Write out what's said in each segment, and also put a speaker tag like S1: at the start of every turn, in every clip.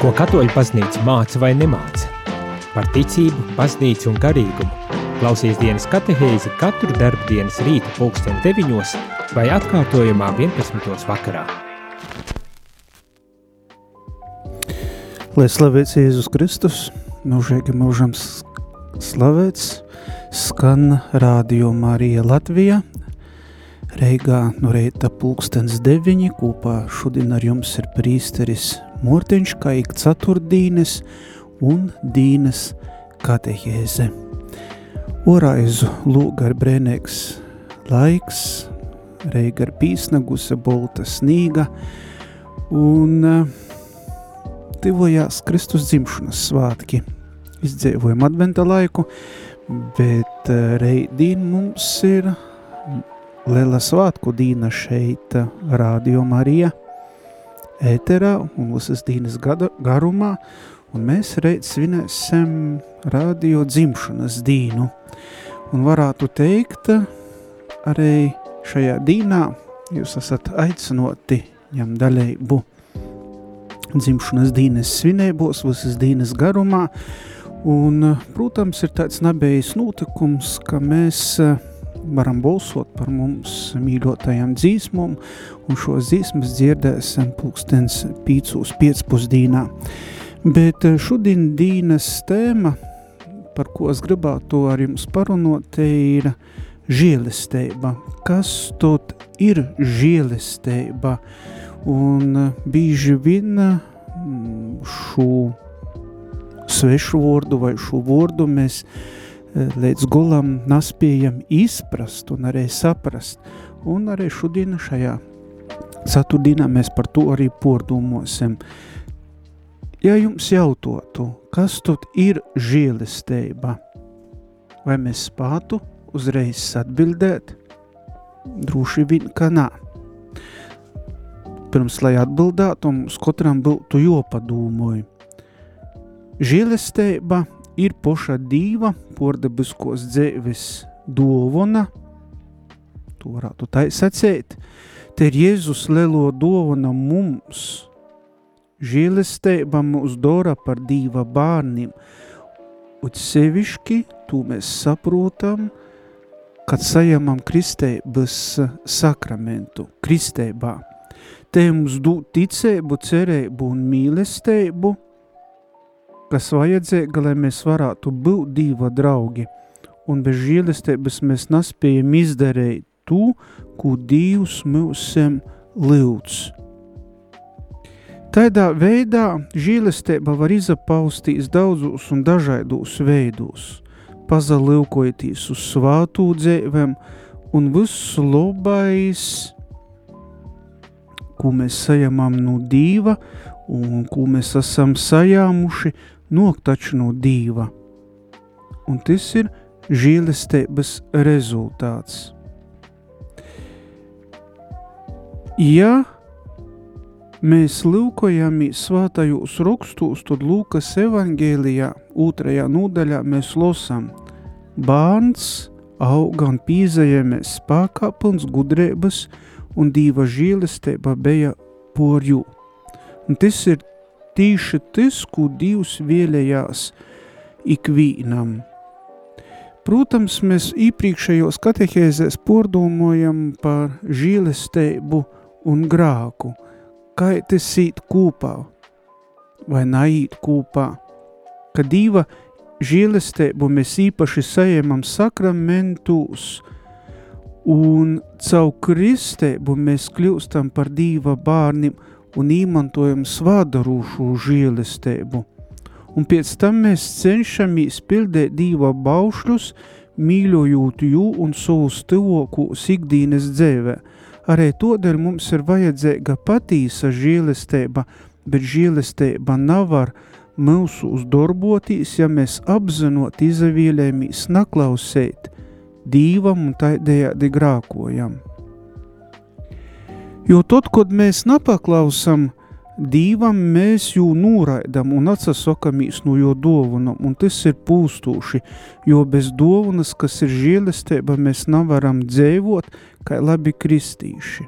S1: Ko katoļu paznīca māca vai nemāca? Par ticību, paznīcu un garīgumu. Klausies dienas katehēzi katru darbu dienas rīta pulksten 9 vai atkārtojumā 11. vakarā.
S2: Lai slavēts Jēzus Kristus, mūžīgi mūžam slavēts, skan rādio Marija Latvija, Reigā no reita pulkstens deviņi, kopā šodien ar jums ir prīsteris Mortiņš, kā ik ceturtdīnes un dīnes katehēze. Oraizu lūga ar brēnēks laiks, reiga ar pīsnaguse, bolta snīga, un tivojās Kristus dzimšanas svātki. Izdzēvojam adventa laiku, bet reidīn mums ir Liela svētku dīna šeit, Rādio Marija, ēterā un visas dīnas gada, garumā, un mēs reiz svinēsim radio dzimšanas dīnu. Un varētu teikt, arī šajā dīnā jūs esat aicinoti ņem daļēbu dzimšanas dīnes svinēbos, visas dīnes garumā, un, protams, ir tāds nebējis notikums, ka mēs varam balsot par mums mīļotajām dzīsmām, un šo dzīsmas dzirdēsim pulkstens pīcūs piecpusdīnā. Bet eh, šodien dīnas tēma, par ko es gribētu ar jums parunot, ir žielestība. Kas tot ir žielestība? Un eh, bīži vien mm, šo svešu vārdu vai šo vārdu mēs līdz gulam naspējam izprast un arī saprast. Un arī šodien šajā ceturtdienā mēs par to arī pordomāsim. Ja jums jautātu, kas tad ir žēlastība, vai mēs spētu uzreiz atbildēt? Droši vien, ka nē. Pirms, lai atbildētu, mums katram būtu jopadomāj. Žēlastība ir poša dīva, pordabiskos dzēvis dovona, to varētu tā sacēt, te ir Jēzus lielo dovana mums, žēlesteiba mūs dora par dīva bārnim, un sevišķi to mēs saprotam, kad sajamam kristēbas sakramentu, kristēbā. Te mums dūt ticēbu, cerēbu un mīlestēbu, kas vajadzīga, lai mēs varētu būt divi draugi, un bez žēlestības mēs nespējam izdarīt to, ko Dievs mūsiem lūdz. Tādā veidā žēlastība var izapaustīs daudzos un dažādos veidos, pazalīkojoties uz svātu dzīvēm un viss labais, ko mēs sajamam no Dieva un ko mēs esam sajāmuši nok taču no dīva. Un tas ir žīlestības rezultāts. Ja mēs lūkojamies svātajos rakstos, tad Lūkas evangēlijā otrajā nodaļā mēs losam bārns auga un pīzējamies spēkā pilns gudrības un dīva žīlestība bija porju. Un tas ir tīši tas, ko Dievs vēlējās ikvīnam. Protams, mēs iepriekšējos katehēzēs pordomojam par žīlestību un grāku, kā tas īt kopā vai naīt kopā, ka Dieva žīlestību mēs īpaši sajamam sakramentus, un caur kristēbu mēs kļūstam par Dieva bārnim – un izmantojam svādarūšu žēlestību. Un pēc tam mēs cenšamies pildīt Dieva baušļus, mīļojot jū un savus tuvokos ikdienas dzīvē. Arī todēļ mums ir vajadzīga patīsa žēlestība, bet žēlestība nav var mūsu uzdarbotīs, ja mēs apzinot izavīlēmies naklausēt Dīvam un taidējādi grākojam. Jo tad, kad mēs nepaklausam Dievam, mēs jū noraidam un atsasakamies no jo dovunam, un tas ir pūstūši, jo bez dovunas, kas ir žēlestība, mēs nevaram dzēvot, kā labi kristīši.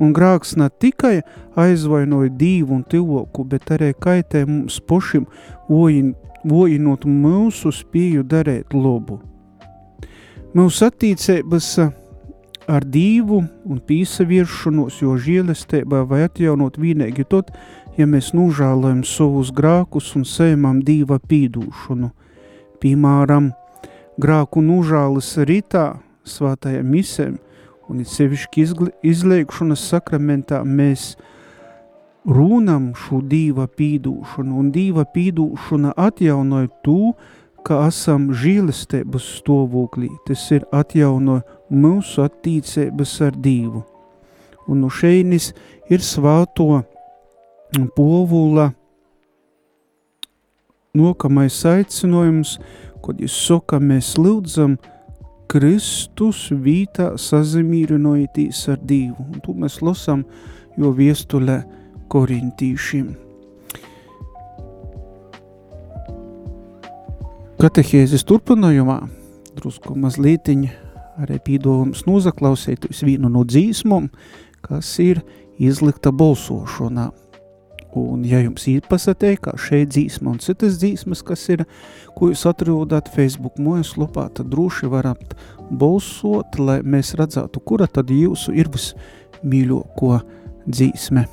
S3: Un grāks ne tikai aizvainoja dīvu un cilvēku, bet arī kaitē mums vojin, vojinot mūsu spēju darēt labu. Mūsu attīcības ar dīvu un pīsavieršanos, jo žielestībā vai atjaunot vienīgi tot, ja mēs nužālojam savus grākus un sējumam dīva pīdūšanu. Piemēram, grāku nužālis rītā svātajam misēm un it sevišķi izliekšanas sakramentā mēs runam šo dīva pīdūšanu, un dīva pīdūšana atjaunoja to, ka esam žīlestības stāvoklī, tas ir atjaunoja mūsu attīcības ar dīvu. Un no šeinis ir svāto povula nokamais aicinojums, kad jūs saka, mēs lūdzam, Kristus vītā sazimīrinojitīs ar Dievu. Un to mēs lasām, jo viestulē korintīšiem. Katehēzes turpinājumā drusku mazlietiņ arī pīdolums nozaklausēties vienu no dzīsmom, kas ir izlikta balsošanā. Un, ja jums ir pasatēja, kā šeit dzīsma un citas dzīsmas, kas ir, ko jūs atrodat Facebook mojas lopā, tad droši varat balsot, lai mēs redzētu, kura tad jūsu ir vismīļāko dzīsme.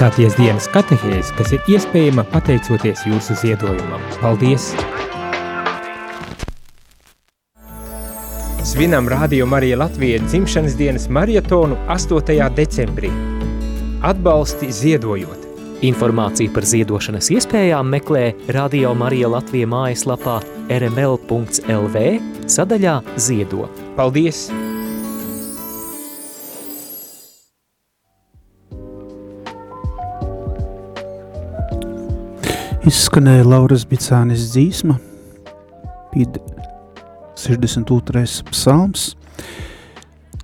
S1: Klausāties dienas katehēs, kas ir iespējama pateicoties jūsu ziedojumam. Paldies! Svinam Radio Marija Latvijas dzimšanas dienas marietonu 8. decembrī. Atbalsti ziedojot!
S4: Informāciju par ziedošanas iespējām meklē Radio Marija Latvija mājaslapā rml.lv sadaļā Ziedo.
S1: Paldies!
S2: Izskanēja Lauras Bicānis dzīsma, pīd 62. psalms.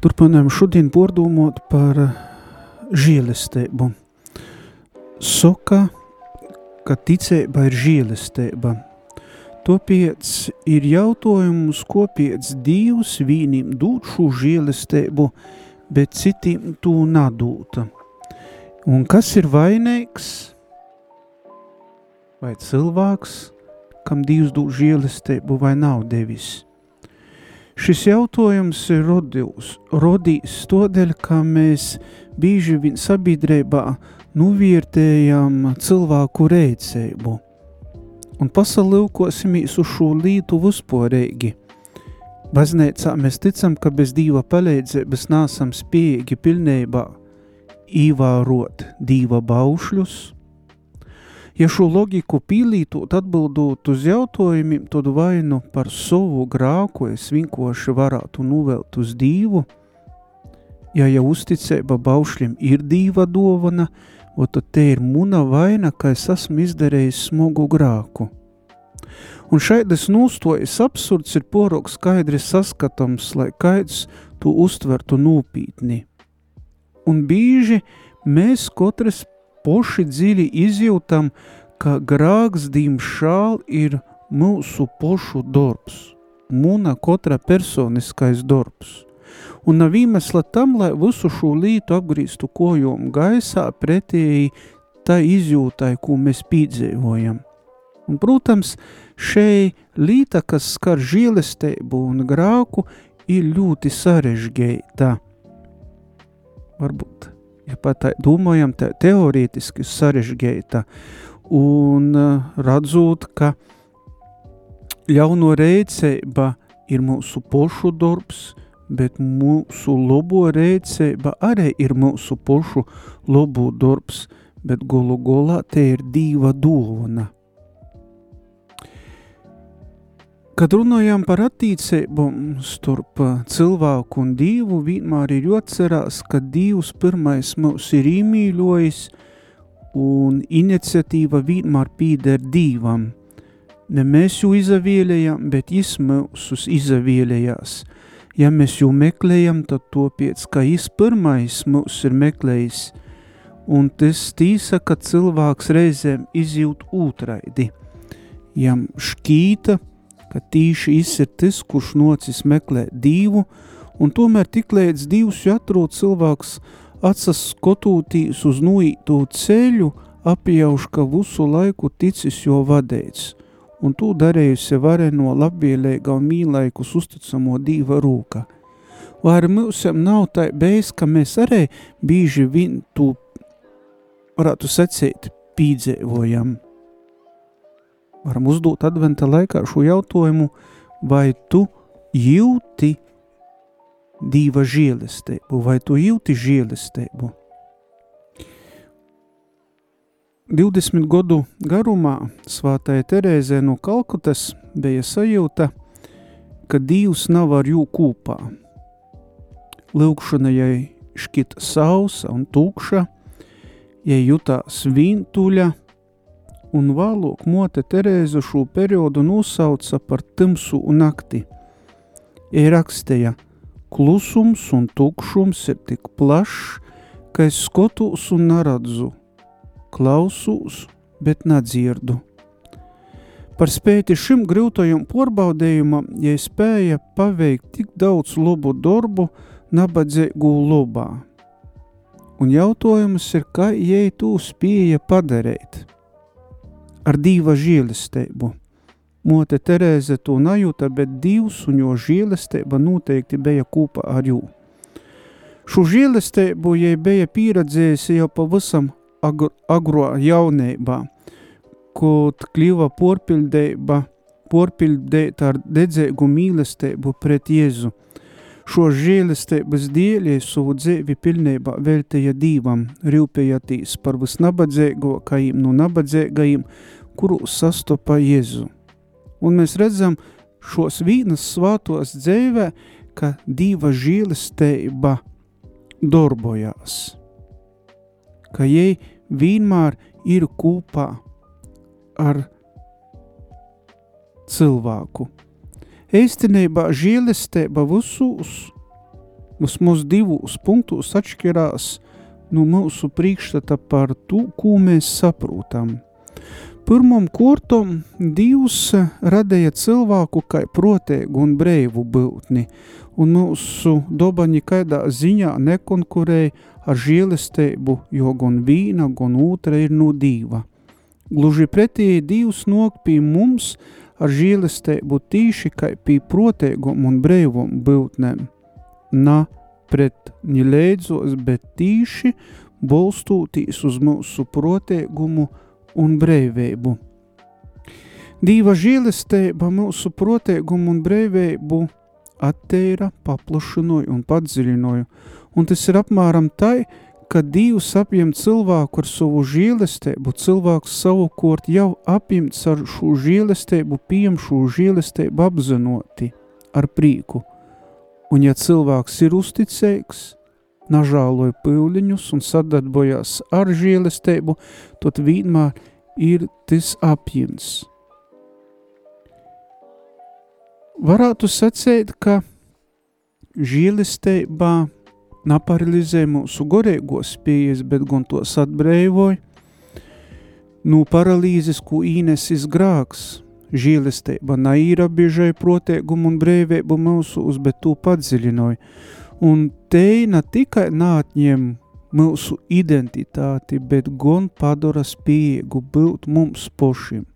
S2: Turpinām šodien pordomot par žēlistību. Soka, ka ticība ir žēlistība. Tāpēc ir jautājums, kāpēc Dievs vienam dod šo žēlistību, bet citiem to nedod. Un kas ir vainīgs? Vai cilvēks, kam Dievs dod žēlistību, vai nav devis. Šis jautājums ir rodījis, rodījis tādēļ, ka mēs bieži vien sabiedrībā novērtējam cilvēku rēcību un pasalūkosimies uz šo lītu vispārīgi. Baznīcā mēs ticam, ka bez Dieva palīdzības nesam spējīgi pilnībā īvērot Dieva baušļus, Ja šo loģiku pīlītot atbildot uz jautājumiem, tad vai nu par savu grāku es vienkārši varētu nuvelt uz dīvu, ja jau uzticība baušļiem ir dīva dovana, tad te ir muna vaina, ka es esmu izdarījis smogu grāku. Un šaidas nūstojas absurds ir porok skaidri saskatams, lai kaids tu uztvertu nūpītni. Un bīži mēs katrs poši dziļi izjūtam, ka grāks, diemžēl, ir mūsu pošu darbs, mūna katra personiskais darbs. Un nav iemesla tam, lai visu šo lītu apgrīstu kojom gaisā pretēji tā izjūtai, ko mēs piedzīvojam. Un, protams, šeit līta, kas skar žēlestību un grāku, ir ļoti sarežģīta. Varbūt ja pat tā, domājam tā, teorētiski sarežģīta un uh, redzot, ka ļauno rēcība ir mūsu pošu darbs, bet mūsu labo rēcība arī ir mūsu pošu labo darbs, bet gulu golā te ir dīva dovana. Kad runājam par attīstību starp cilvēku un dievu, vienmēr ir jāatcerās, ka dievs pirmais mūs ir īmīļojis un iniciatīva vienmēr pīder dievam. Ne mēs jau izavēlējām, bet jis mūsus izavēlējās. Ja mēs jau meklējam, tad topiec, ka jis pirmais mūs ir meklējis, un tas tīsa, ka cilvēks reizēm izjūt ūtraidi. Jam šķīta, ka tīši ir tas, kurš nocis meklē dīvu, un tomēr tik līdz divs atrod cilvēks atsas skotūtīs uz nuītu ceļu, apjauš, ka visu laiku ticis jo vadēts, un tu darējusi vareno labvēlīga un mīlaikus uzticamo dīva rūka. Vai ar mūsam nav tā beigas, ka mēs arī bīži vien tu, varētu secēt, pīdzēvojam – varam uzdot adventa laikā šo jautājumu, vai tu jūti dīva žēlistību, vai tu jūti žēlistību? 20 gadu garumā svātai Terēzē no Kalkutas bija sajūta, ka Dievs nav ar jū kūpā. Lūkšana jai šķita sausa un tūkša, jai jutās vīntuļa, un vēlāk mote Terēza šo periodu nosauca par tumsu un nakti. Ja rakstīja, klusums un tukšums ir tik plašs, ka es skatos un neredzu, klausos, bet nedzirdu. Par spēti šim grūtajam porbaudējumam, ja spēja paveikt tik daudz labu darbu, nabadzīgu lobā. Un jautājums ir, kā jai to spēja padarīt – ar dīva žēlisteibu. Mote Terēze to najūta, bet Dievs un jo žēlisteiba noteikti bija kopā ar jū. Šo žēlisteibu jai bija pieredzējusi jau pavisam agro, agro jaunībā, kad kļuva porpildeiba, porpildēta ar dedzēgu mīlestību pret Jēzu – Šo žēlestības dēļ savu dzīvi pilnībā veltīja Dīvam, rūpējotīs par visnabadzīgākajiem no nabadzīgajiem, kuru sastopa Jēzu. Un mēs redzam šos vīnas svātos dzīvē, ka Dīva žēlestība darbojās, ka jai vienmēr ir kopā ar cilvēku Īstenībā žēlestība visus, vismaz divos punktos atšķirās no mūsu priekšstata par to, ko mēs saprotam. Pirmam kortam Dievs radīja cilvēku kā protēgu un breivu būtni, un mūsu doba nekādā ziņā nekonkurēja ar žēlestību, jo gan vīna, gan otra ir no Dieva. Gluži pretēji Dievs nok pie mums – ar žīlestību tīši kā pie protēgum un breivum būtnēm, na pret ņileidzos, bet tīši bolstūtīs uz mūsu protēgumu un breivību. Dīva žīlestība mūsu protēgumu un breivību atteira, paplašinoja un padziļinoja, un tas ir apmēram tai, ka Dievs apjem cilvēku ar savu žēlestību, cilvēks savukārt jau apjemts ar šo žēlestību, pieņem šo žēlestību apzinoti ar prīku. Un ja cilvēks ir uzticīgs, nažāloja pīliņus un sadarbojās ar žēlestību, tad vienmēr ir tas apjemts. Varētu sacīt, ka žēlestībā naparalizē mūsu gorīgos pieejas, bet gan tos atbrīvoja no paralīzes, ko īnesis grāks. Žīlestība naīra biežai protēgumu un brīvību mūsu uz, bet to padziļinoja. Un te ne tikai nātņem mūsu identitāti, bet gan padara spējīgu būt mums pošiem.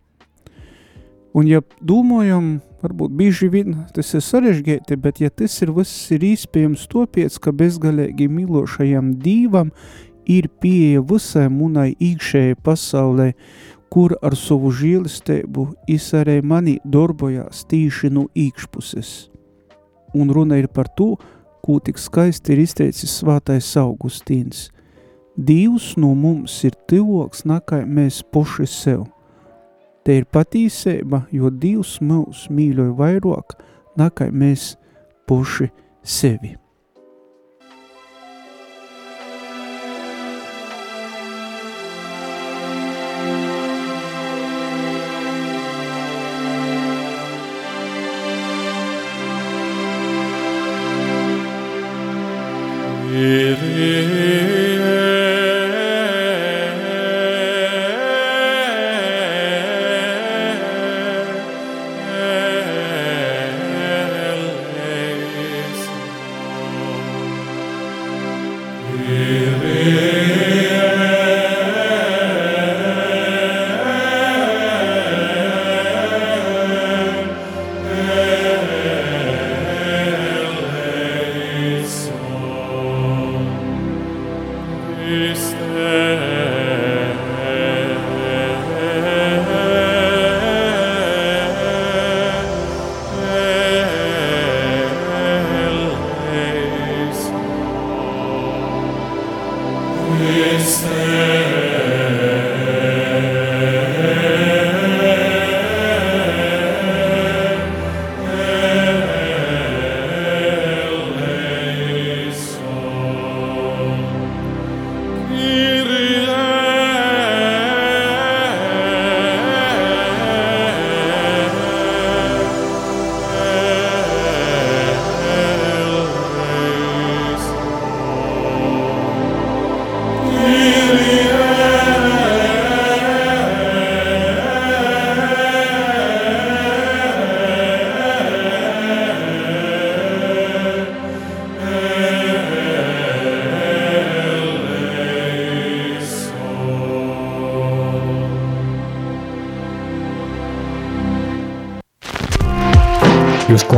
S2: Un ja domājam Varbūt bieži vien tas ir sarežģīti, bet ja tas ir viss ir īspējams topiec, ka bezgalīgi mīlošajam dīvam ir pieeja visai munai īkšējai pasaulē, kur ar savu žīlistēbu izsarē mani darbojās tīši no īkšpuses. Un runa ir par to, ko tik skaisti ir izteicis svātais Augustīns. Dievs no mums ir tivoks, nakai mēs poši sev – Te ir patīsība, jo Dievs mūs mīļoja vairāk, nekā mēs puši sevi.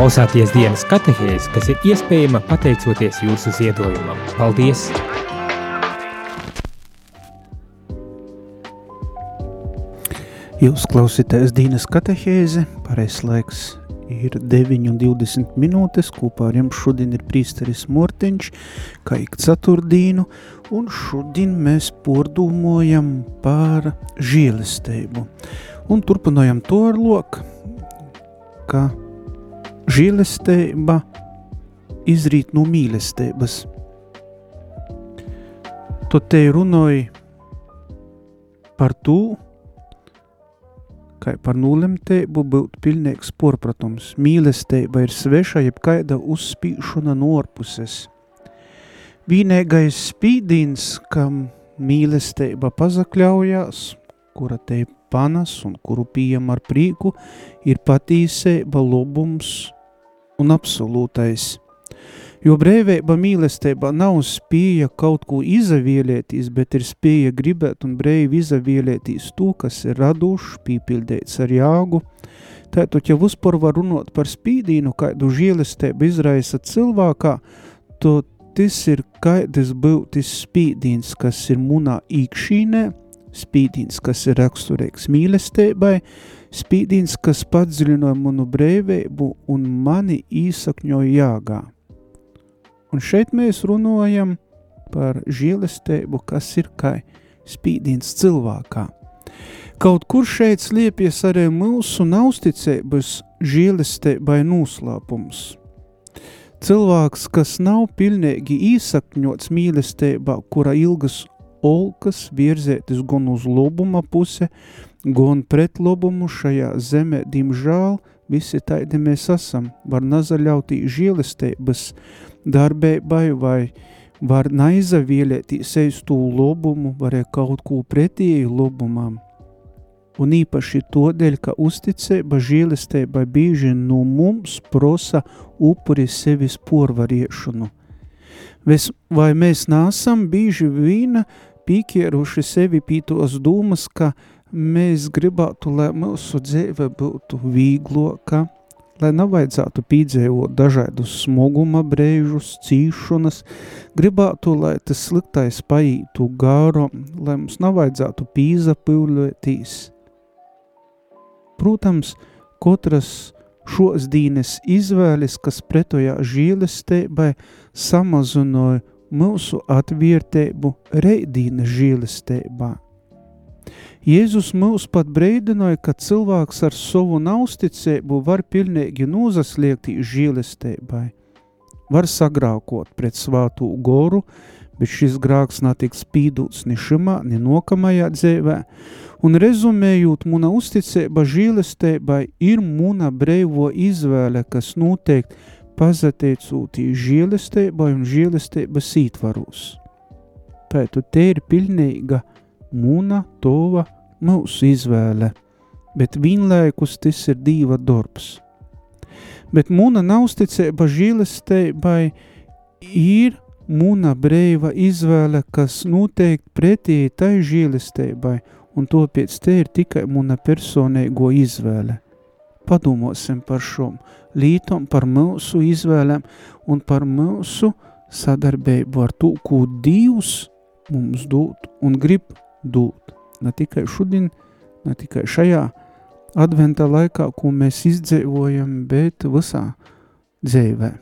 S1: Klausāties dienas katehēzi, kas ir iespējama pateicoties jūsu ziedojumam. Paldies!
S2: Jūs klausītājs dienas katehēzi, pareizs laiks ir 9,20 minūtes. Kopā ar jums šodien ir prīsteris Mortiņš, kā ik ceturtdīnu, un šodien mēs pordūmojam par žēlestību. Un turpinājam to ar loku, ka žēlastība izrīt no mīlestības. Tu te runāji par to, kā par nulemtību būt pilnīgs porpratums. Mīlestība ir sveša, jeb kaida uzspīšana no orpuses. Vienīgais spīdīns, kam mīlestība pazakļaujās, kura te panas un kuru pieejam ar prieku, ir patīsība, lobums un absolūtais. Jo brīvība mīlestība nav spēja kaut ko izavielētīs, bet ir spēja gribēt un brīvi izavielētīs to, kas ir radošs, pīpildēts ar jāgu. Tātad, ja vispār var runāt par spīdīnu, kādu žēlistību izraisa cilvēkā, to tas ir kaidas būtis spīdīns, kas ir munā īkšīnē, spīdīns, kas ir raksturīgs mīlestībai, spīdīns, kas padziļināja manu brīvību un mani īsakņoja jāgā. Un šeit mēs runājam par žēlastību, kas ir kā spīdīns cilvēkā. Kaut kur šeit slēpjas arī mūsu neusticības žēlastībai noslēpums. Cilvēks, kas nav pilnīgi īsakņots mīlestībā, kura ilgas olkas virzētis gan uz lobuma puse, gan pret lobumu šajā zemē, dimžāl, visi taidi mēs esam, var nazaļautī žēlestības darbībai vai var naizavielētī seistu lobumu, varēja kaut ko pretēju lobumam. Un īpaši todēļ, ka uzticība žēlestība bieži no mums prosa upuri sevis porvariešanu. Vai mēs nāsam bieži vīna pīkieruši sevi pītos dūmas, ka mēs gribētu, lai mūsu dzīve būtu vīgloka, lai nevajadzētu pīdzējot dažādus smoguma brēžus, cīšanas, gribētu, lai tas sliktais paītu gāro, lai mums nevajadzētu pīzapīļotīs. Protams, katras šos dīnes izvēles, kas pretojā žīlestībai, samazinoja mūsu atvērtību reidīna žīlestībā. Jēzus mūs pat breidināja, ka cilvēks ar savu nausticību var pilnīgi nozasliegt žīlestībai, var sagrākot pret svātu goru, bet šis grāks netiks spīdūts ni šimā, ni nokamajā dzēvē, un rezumējot, muna uzticība žīlestībai ir muna breivo izvēle, kas noteikti pazateicūtī žēlestībai un žēlestības ītvaros. Tātad te ir pilnīga mūna, tova, mūsu izvēle, bet vienlaikus tas ir diva darbs. Bet mūna neusticība žēlestībai ir mūna brīva izvēle, kas noteikti pretī tai žēlestībai, un to pēc te ir tikai mūna personīgo izvēle. Padomāsim par šom lītom, par mūsu izvēlēm un par mūsu sadarbību ar to, ko Dievs mums dod un grib dot. Ne tikai šodien, ne tikai šajā adventa laikā, ko mēs izdzīvojam, bet visā dzīvē.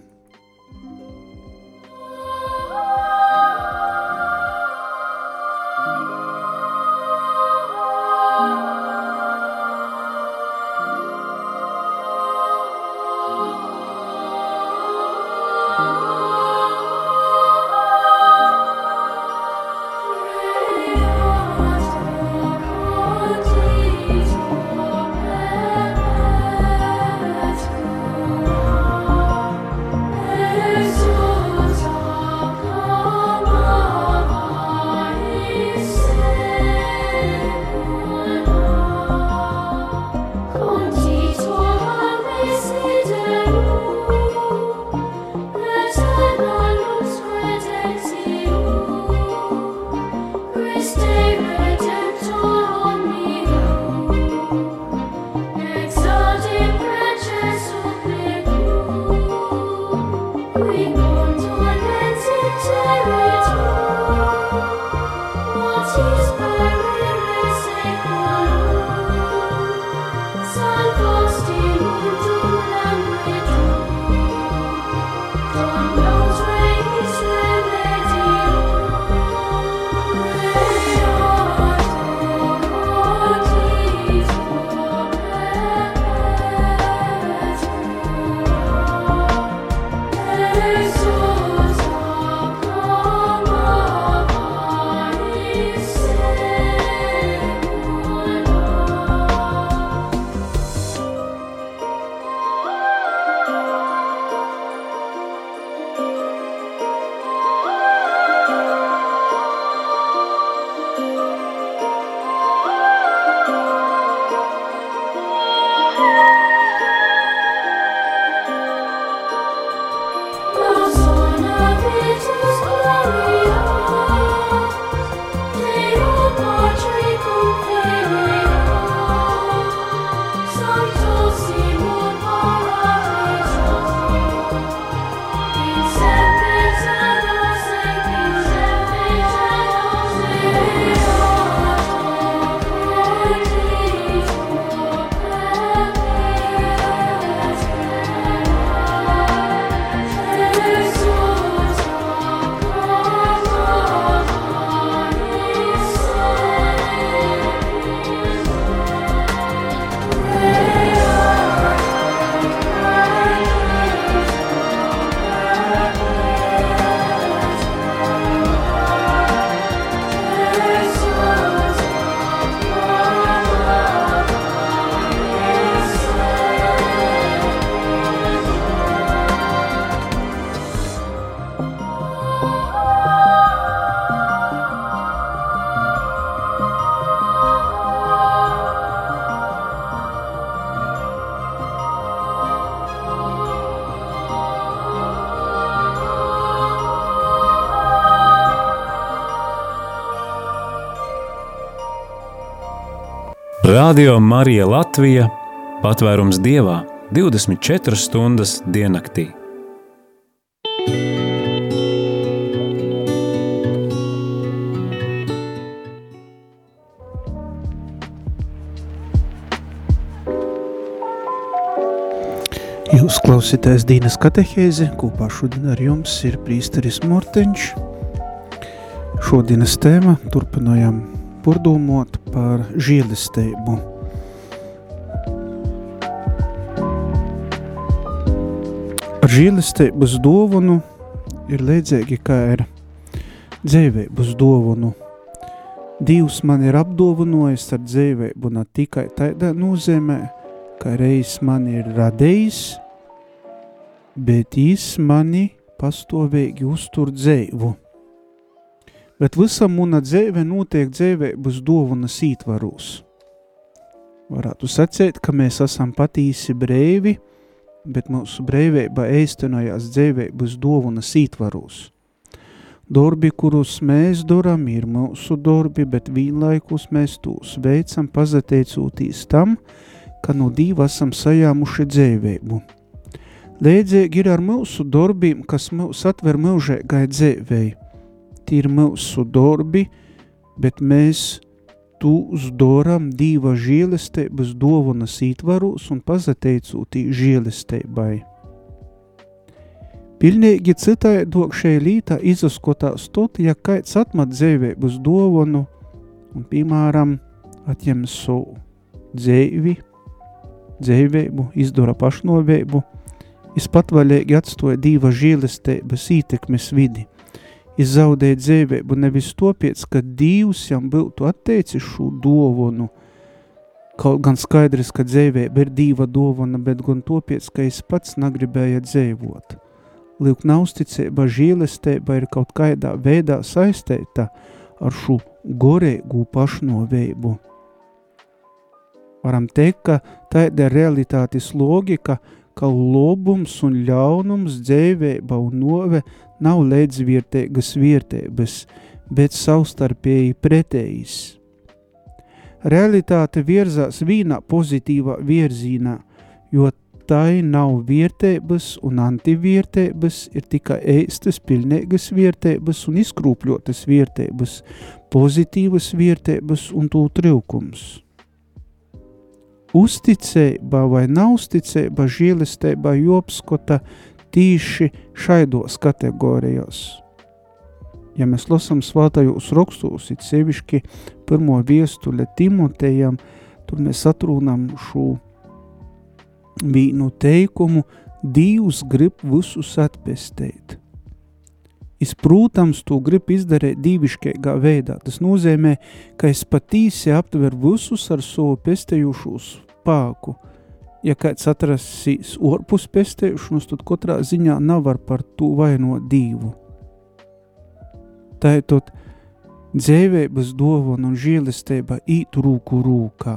S5: Radio Marija Latvija - patvērums dievā 24 stundas diennaktī.
S2: Jūs klausītājs Dīnas katehēzi, kopā šodien ar jums ir prīsteris Morteņš. Šodienas tēma turpinājām purdomot par žēlastību. Ar žēlastības dāvanu ir līdzīgi kā ar dzīvības dāvanu. Dievs man ir apdāvinājis ar dzīvību ne tikai tādā nozīmē, ka reiz man ir radījis, bet viņš mani pastāvīgi uztur dzīvu bet visa muna dzīve notiek dzīvības dāvanas ītvaros. Varētu sacīt, ka mēs esam patīsi brīvi, bet mūsu brīvība īstenojās dzīvības dāvanas ītvaros. Darbi, kurus mēs darām, ir mūsu darbi, bet vienlaikus mēs tos veicam pateicoties tam, ka no divi esam sajāmuši dzīvību. Līdzīgi ir ar mūsu darbiem, kas mūs atver mūžīgai dzīvēi tie ir mūsu darbi, bet mēs tūs doram dīva žēlestības dovanas ītvaros un pazateicūtī žēlestībai. Pilnīgi citādāk šai lītā izaskotās tot, ja kaits atmat dzīvības dovanu un, piemēram, atņem savu dzīvi, dzīvību, izdara pašnovību, es patvaļīgi atstoja dīva žēlestības ītekmes vidi – izzaudēja dzīvību nevis topiec, ka Dievs jam būtu atteicis šo dovanu, kaut gan skaidrs, ka dzīvība ir diva dovana, bet gan topiec, ka es pats negribēju dzīvot. Lūk, nausticība, žīlestība ir kaut kādā veidā saistīta ar šo gorēgu pašnovību. Varam teikt, ka tāda ir realitātes logika, ka lobums un ļaunums dzīvība un nove nav līdzvērtīgas vērtības, bet savstarpēji pretējas. Realitāte virzās vīnā pozitīvā virzienā, jo tai nav vērtības un antivērtības, ir tikai ēstas, pilnīgas vērtības un izkrūpļotas vērtības, pozitīvas vērtības un to trūkums. Uzticība vai nav uzticība žēlistībā jopskota tīši šaidos kategorijos. Ja mēs lasām svātajos rakstos, it sevišķi pirmo viestuļa Timotejam, tur mēs atrūnam šo vīnu teikumu, Dievs grib visus atpestēt. Es, protams, to gribu izdarīt dīvišķīgā veidā. Tas nozīmē, ka es patīsi aptveru visus ar savu pestējušo spēku – ja kāds atrasīs orpus pestēšanos, tad katrā ziņā nav var par to vainot divu. Tātad dzēvības dovana un žēlistība īt rūku rūkā.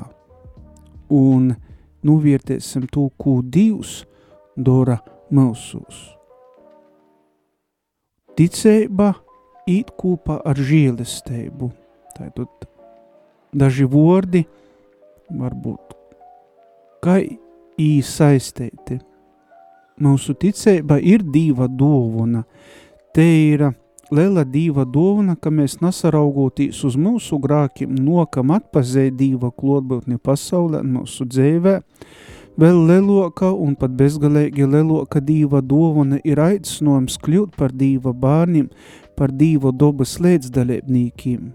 S2: Un novērtēsim to, ko Dievs dara mūsos. Ticība īt kopā ar žēlistību. Tātad daži vārdi varbūt kā īsaistīti. Mūsu ticība ir diva dovana. Te ir liela diva dovana, ka mēs nesaraugoties uz mūsu grākiem, nokam atpazēt diva klotbūtni pasaulē, mūsu dzīvē, vēl leloka un pat bezgalīgi leloka diva dovana ir aicinājums kļūt par diva bārniem, par diva dobas līdzdalībnīkiem.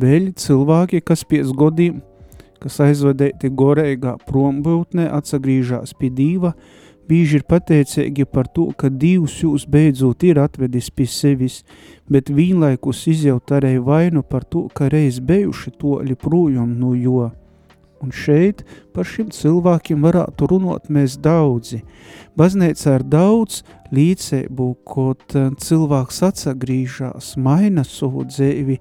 S2: Vēl cilvēki, kas pies godiem kas aizvadēti goreigā prombūtnē atsagrīžās pie Dīva, bīži ir pateicīgi par to, ka Dievs jūs beidzot ir atvedis pie sevis, bet vienlaikus izjaut arī vainu par to, ka reiz bijuši toļi projām no jo. Un šeit par šiem cilvēkiem varētu runot mēs daudzi. Baznīca ir daudz līdzēbu, kaut cilvēks atsagrīžās, maina savu dzēvi,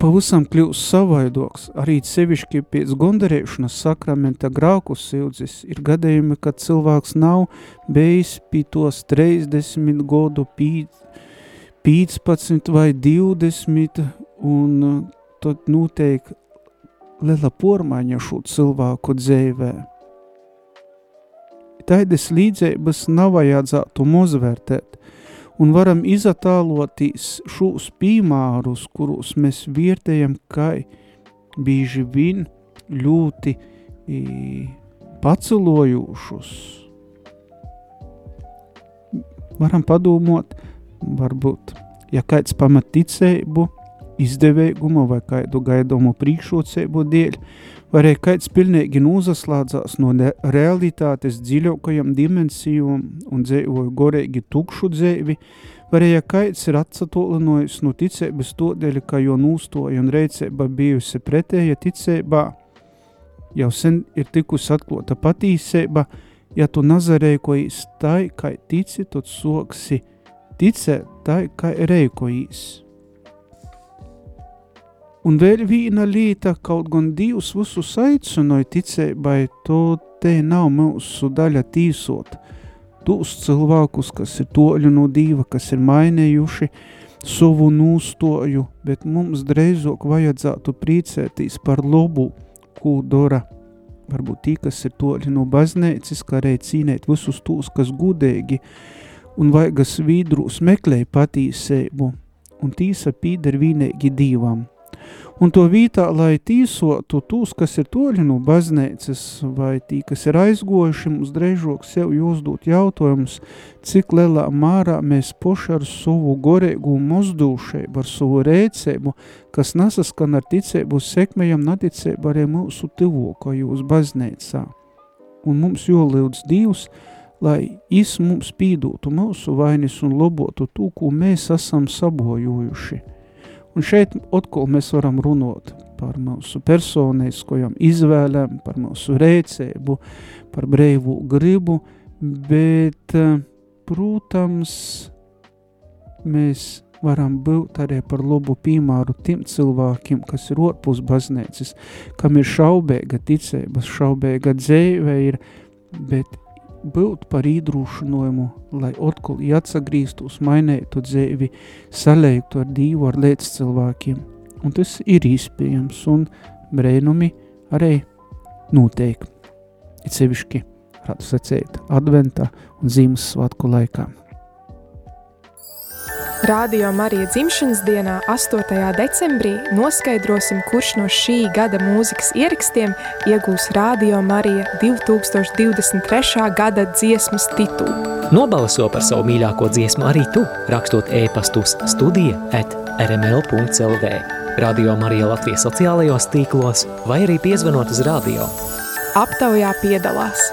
S2: pavisam kļūst savaidoks, arī sevišķi pēc gondarēšanas sakramenta grauku sildzis ir gadījumi, kad cilvēks nav bijis pie tos 30 godu, 15 vai 20, un uh, tad notiek liela pormaiņa šo cilvēku dzīvē. Taidas līdzības nav vajadzētu mozvērtēt, un varam izatālotīs šos pīmārus, kurus mēs vietējam, kā bieži vien ļoti pacelojušus. Varam padomāt, varbūt, ja kāds pamat ticēbu, izdevīgumu vai kādu gaidomu priekšrocību dēļ, varēja kāds pilnīgi nozaslādzās no realitātes dziļākajām dimensijām un dzīvoja gorīgi tukšu dzīvi, varēja kāds ir atsatolinojis no ticības todēļ, ka jo nūstoja un reicība bijusi pretēja ticībā, jau sen ir tikus atklota patīsība, ja tu nazarēkojies tai, kā tici, tad soksi ticēt tai, kā reikojīs. Un vēl viena lieta, kaut gan Dievs visus aicināja ticībai, to te nav mūsu daļa tīsot. Tos cilvēkus, kas ir toļu no Dieva, kas ir mainējuši savu nūstoju, bet mums dreizāk vajadzētu priecēties par lobu, ko dara. Varbūt tī, kas ir toļi no baznēcis, kā arī cīnēt visus tos, kas gudēgi un vaigas vīdrūs meklē patīsību, un tīsa pīder vienīgi Dīvam un to vītā, lai tīsotu tūs, kas ir toļi no baznēcas, vai tī, kas ir aizgojuši, mums drežok sev jūsdūt jautājumus, cik lielā mārā mēs poši ar savu gorēgu mozdūšēbu, ar savu rēcēbu, kas nasaskan ar ticēbu sekmējam naticēbu arī mūsu tivokajos baznēcā. Un mums jolīdz Dievs, lai Is mums pīdūtu mūsu vainis un lobotu tū, ko mēs esam sabojojuši – Un šeit atkal mēs varam runāt par mūsu personiskajām izvēlēm, par mūsu rēcēbu, par brīvu gribu, bet, eh, protams, mēs varam būt arī par labu piemēru tiem cilvēkiem, kas ir ārpus baznīcas, kam ir šaubēga ticības, šaubēga dzīve ir, bet būt par īdrūšanojumu, lai atkal atsagrīstos, mainētu dzīvi, salēgtu ar Dievu, ar līdz cilvēkiem. Un tas ir iespējams, un brēnumi arī notiek. It sevišķi, varētu sacēt, adventā un Ziemassvētku laikā.
S6: Radio Marija dzimšanas dienā, 8. decembrī, noskaidrosim, kurš no šī gada mūzikas ierakstiem iegūs Radio Marija 2023. gada dziesmas titulu.
S4: Nobalso par savu mīļāko dziesmu arī tu, rakstot e-pastus studija at rml.lv, Radio Marija Latvijas sociālajos tīklos vai arī piezvanot uz radio.
S6: Aptaujā piedalās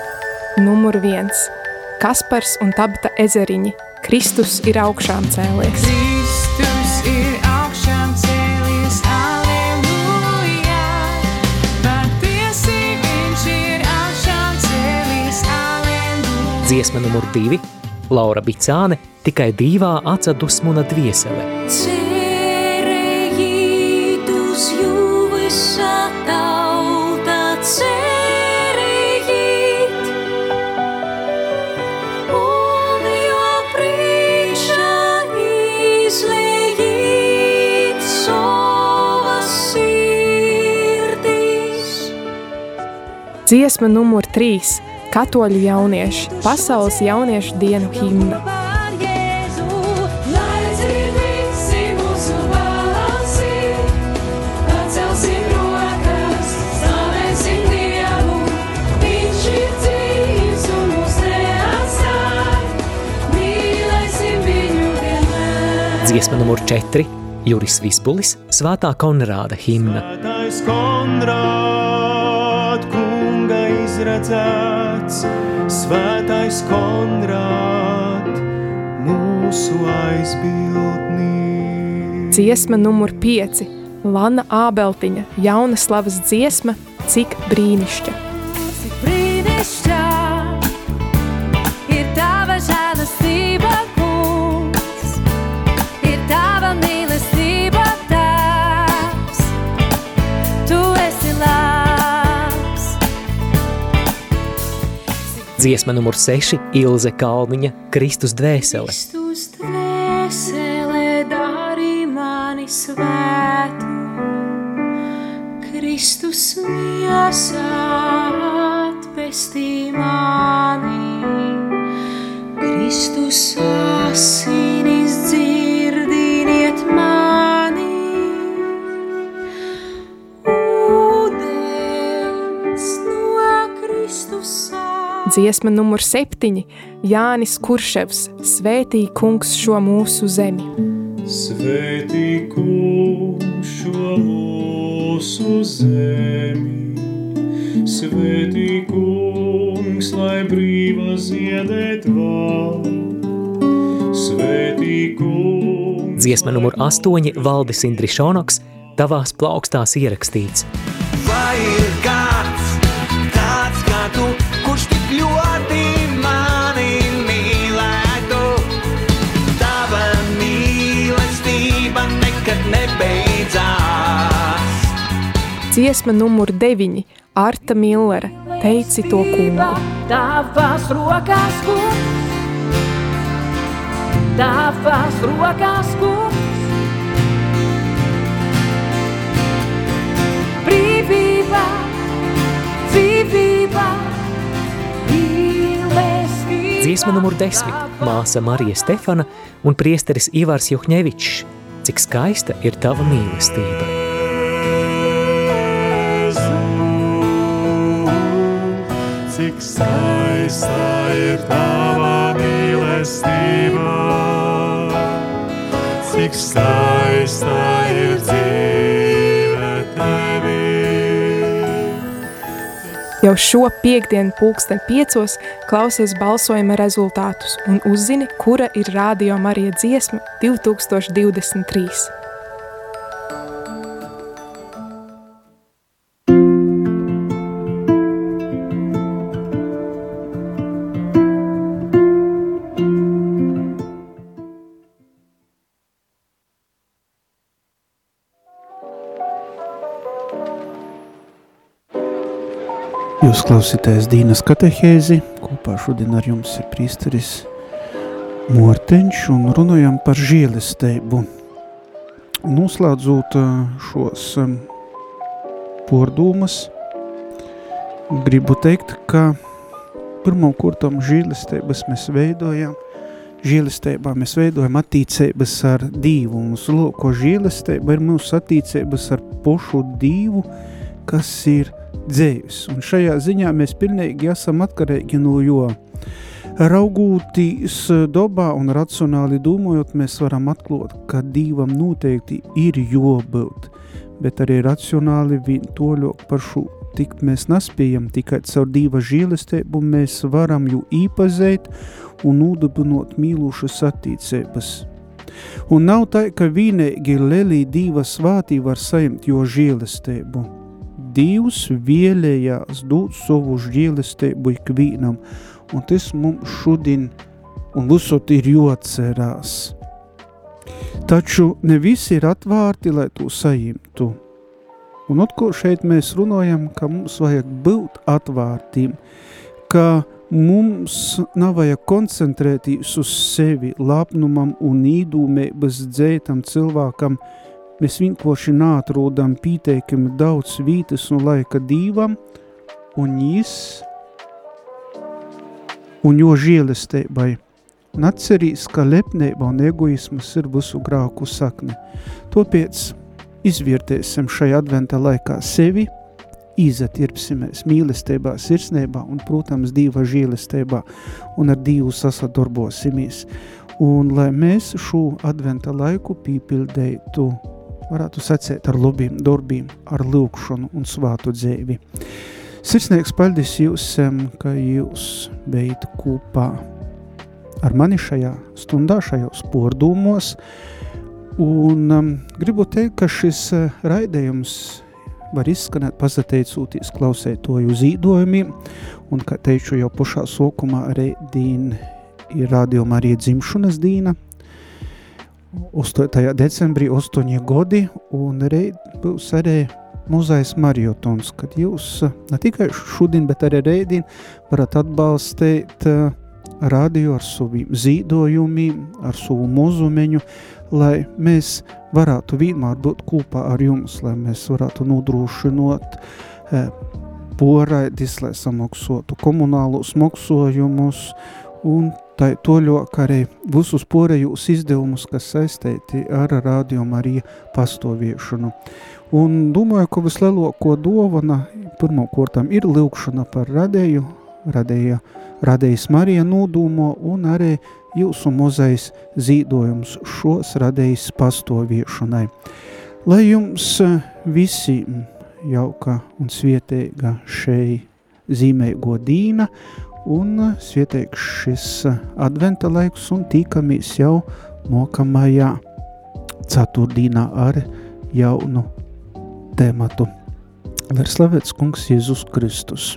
S6: numur viens – Kaspars un Tabta ezeriņi – Kristus ir augšām cēlies.
S7: Kristus ir augšām cēlies, aleluja. Patiesi viņš ir augšām cēlies, aleluja.
S4: Dziesma numur divi – Laura Bicāne tikai divā atsadusmuna dviesele.
S7: Cēlies.
S6: Dziesma numur 3 – Katoļu jaunieši – pasaules jauniešu dienu himna.
S4: Dziesma numur 4 – Juris Visbulis – Svētā Konrāda himna.
S8: Svētais Konrād, izredzēts, svētais Konrād, mūsu aizbildnī.
S6: Dziesma numur 5. Lana Ābeltiņa, jauna slavas dziesma, cik brīnišķa.
S4: Dziesma numur 6 – Ilze Kalniņa, Kristus dvēsele.
S7: Kristus dvēsele dari mani svētu,
S3: Kristus miesā atvestī mani, Kristus asinis
S6: Dziesma numur septiņi Jānis Kurševs Svētī kungs šo mūsu zemi.
S9: Svētī kungs šo mūsu zemi, Svētī kungs, lai brīva ziedēt var. Svētī kungs,
S4: Dziesma numur astoņi Valdis Indrišonoks Tavās plaukstās ierakstīts.
S10: Vai ir kāds tāds kā tu,
S6: Dziesma numur deviņi Arta Millere Teici to kungu.
S3: Tavās rokās kungs, tavās rokās kungs. Brīvība, dzīvība.
S4: Dziesma numur desmit Māsa Marija Stefana un priesteris Ivars Juhņevičs Cik skaista ir tava mīlestība.
S9: cik skaista ir tava mīlestība, cik skaista ir dzīve
S6: Jau šo piekdienu pulksten piecos klausies balsojuma rezultātus un uzzini, kura ir Rādio Marija dziesma 2023.
S2: Jūs klausītājs Dīnas katehēzi, kopā šodien ar jums ir prīsteris Morteņš un runājam par žēlestību. Noslēdzot šos ā, pārdomas, gribu teikt, ka pirmām kārtām žēlestības mēs veidojam, žēlestībā mēs veidojam attīcības ar Dievu, un uz loko žēlestība ir mūsu attīcības ar pošu Dievu, kas ir dzējus. Un šajā ziņā mēs pilnīgi esam atkarīgi no jo. Raugūtīs dobā un racionāli domājot, mēs varam atklāt, ka Dievam noteikti ir jābūt, bet arī racionāli vien toļok par šo tikt mēs nespējam, tikai caur Dieva žīlestību mēs varam jū īpazēt un nūdabinot mīlušas attīcības. Un nav tā, ka vienīgi lelī Dieva svātī var sajimt jo žīlestību. Dievs vēlējās dot savu žēlastību ikvienam, un tas mums šodien un visot ir jāatcerās. Taču ne visi ir atvārti, lai to saimtu. Un atkal šeit mēs runājam, ka mums vajag būt atvārtiem, ka mums nav vajag koncentrēties uz sevi, lapnumam un īdūmēbas dzētam cilvēkam, mēs vienkārši nātrūdam pīteikami daudz vītas un laika dīvam, un jis, un jo žēlestībai. Un atcerīs, ka lepnība un egoismas ir visu grāku sakne. Tāpēc izvērtēsim šajā adventa laikā sevi, izatirpsimies mīlestībā, sirsnībā un, protams, Dieva žēlestībā un ar Dievu sasadarbosimies. Un lai mēs šo adventa laiku pīpildētu varētu sacēt ar labiem darbiem, ar lūkšanu un svātu dzēvi. Sirsnieks paldies jūs, ka jūs beidu kopā ar mani šajā stundā, šajos pordūmos, un um, gribu teikt, ka šis uh, raidījums var izskanēt pazateicūties klausētoju zīdojumiem, un, kā teicu jau pašā sokumā, arī dīna ir rādījuma arī dzimšanas dīna, 8. decembrī 8 gadi, un reit būs arī muzejs mariotons, kad jūs eh, ne tikai šodien, bet arī reidien varat atbalstīt eh, radio ar saviem zīdojumiem, ar savu muzumeņu,
S3: lai mēs varētu vienmēr būt kopā ar jums, lai mēs varētu nodrošinot eh, poraidis, lai samaksotu komunālus maksojumus un tai toļok arī visus pārējos izdevumus, kas saistīti ar Radio Marija pastoviešanu. Un domāju, ka vislielāko dovana pirmkārtām ir lūkšana par radēju, radēja, radējas Marija nodūmo un arī jūsu mozais zīdojums šos radējas pastoviešanai. Lai jums eh, visiem jauka un svietīga šeit zīmēgo dīna un svietiek šis adventa laiks un tīkamies jau nokamajā ceturtdienā ar jaunu tēmatu. Lai slavēts kungs Jēzus Kristus!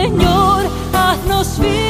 S11: Señor, haznos
S3: vida.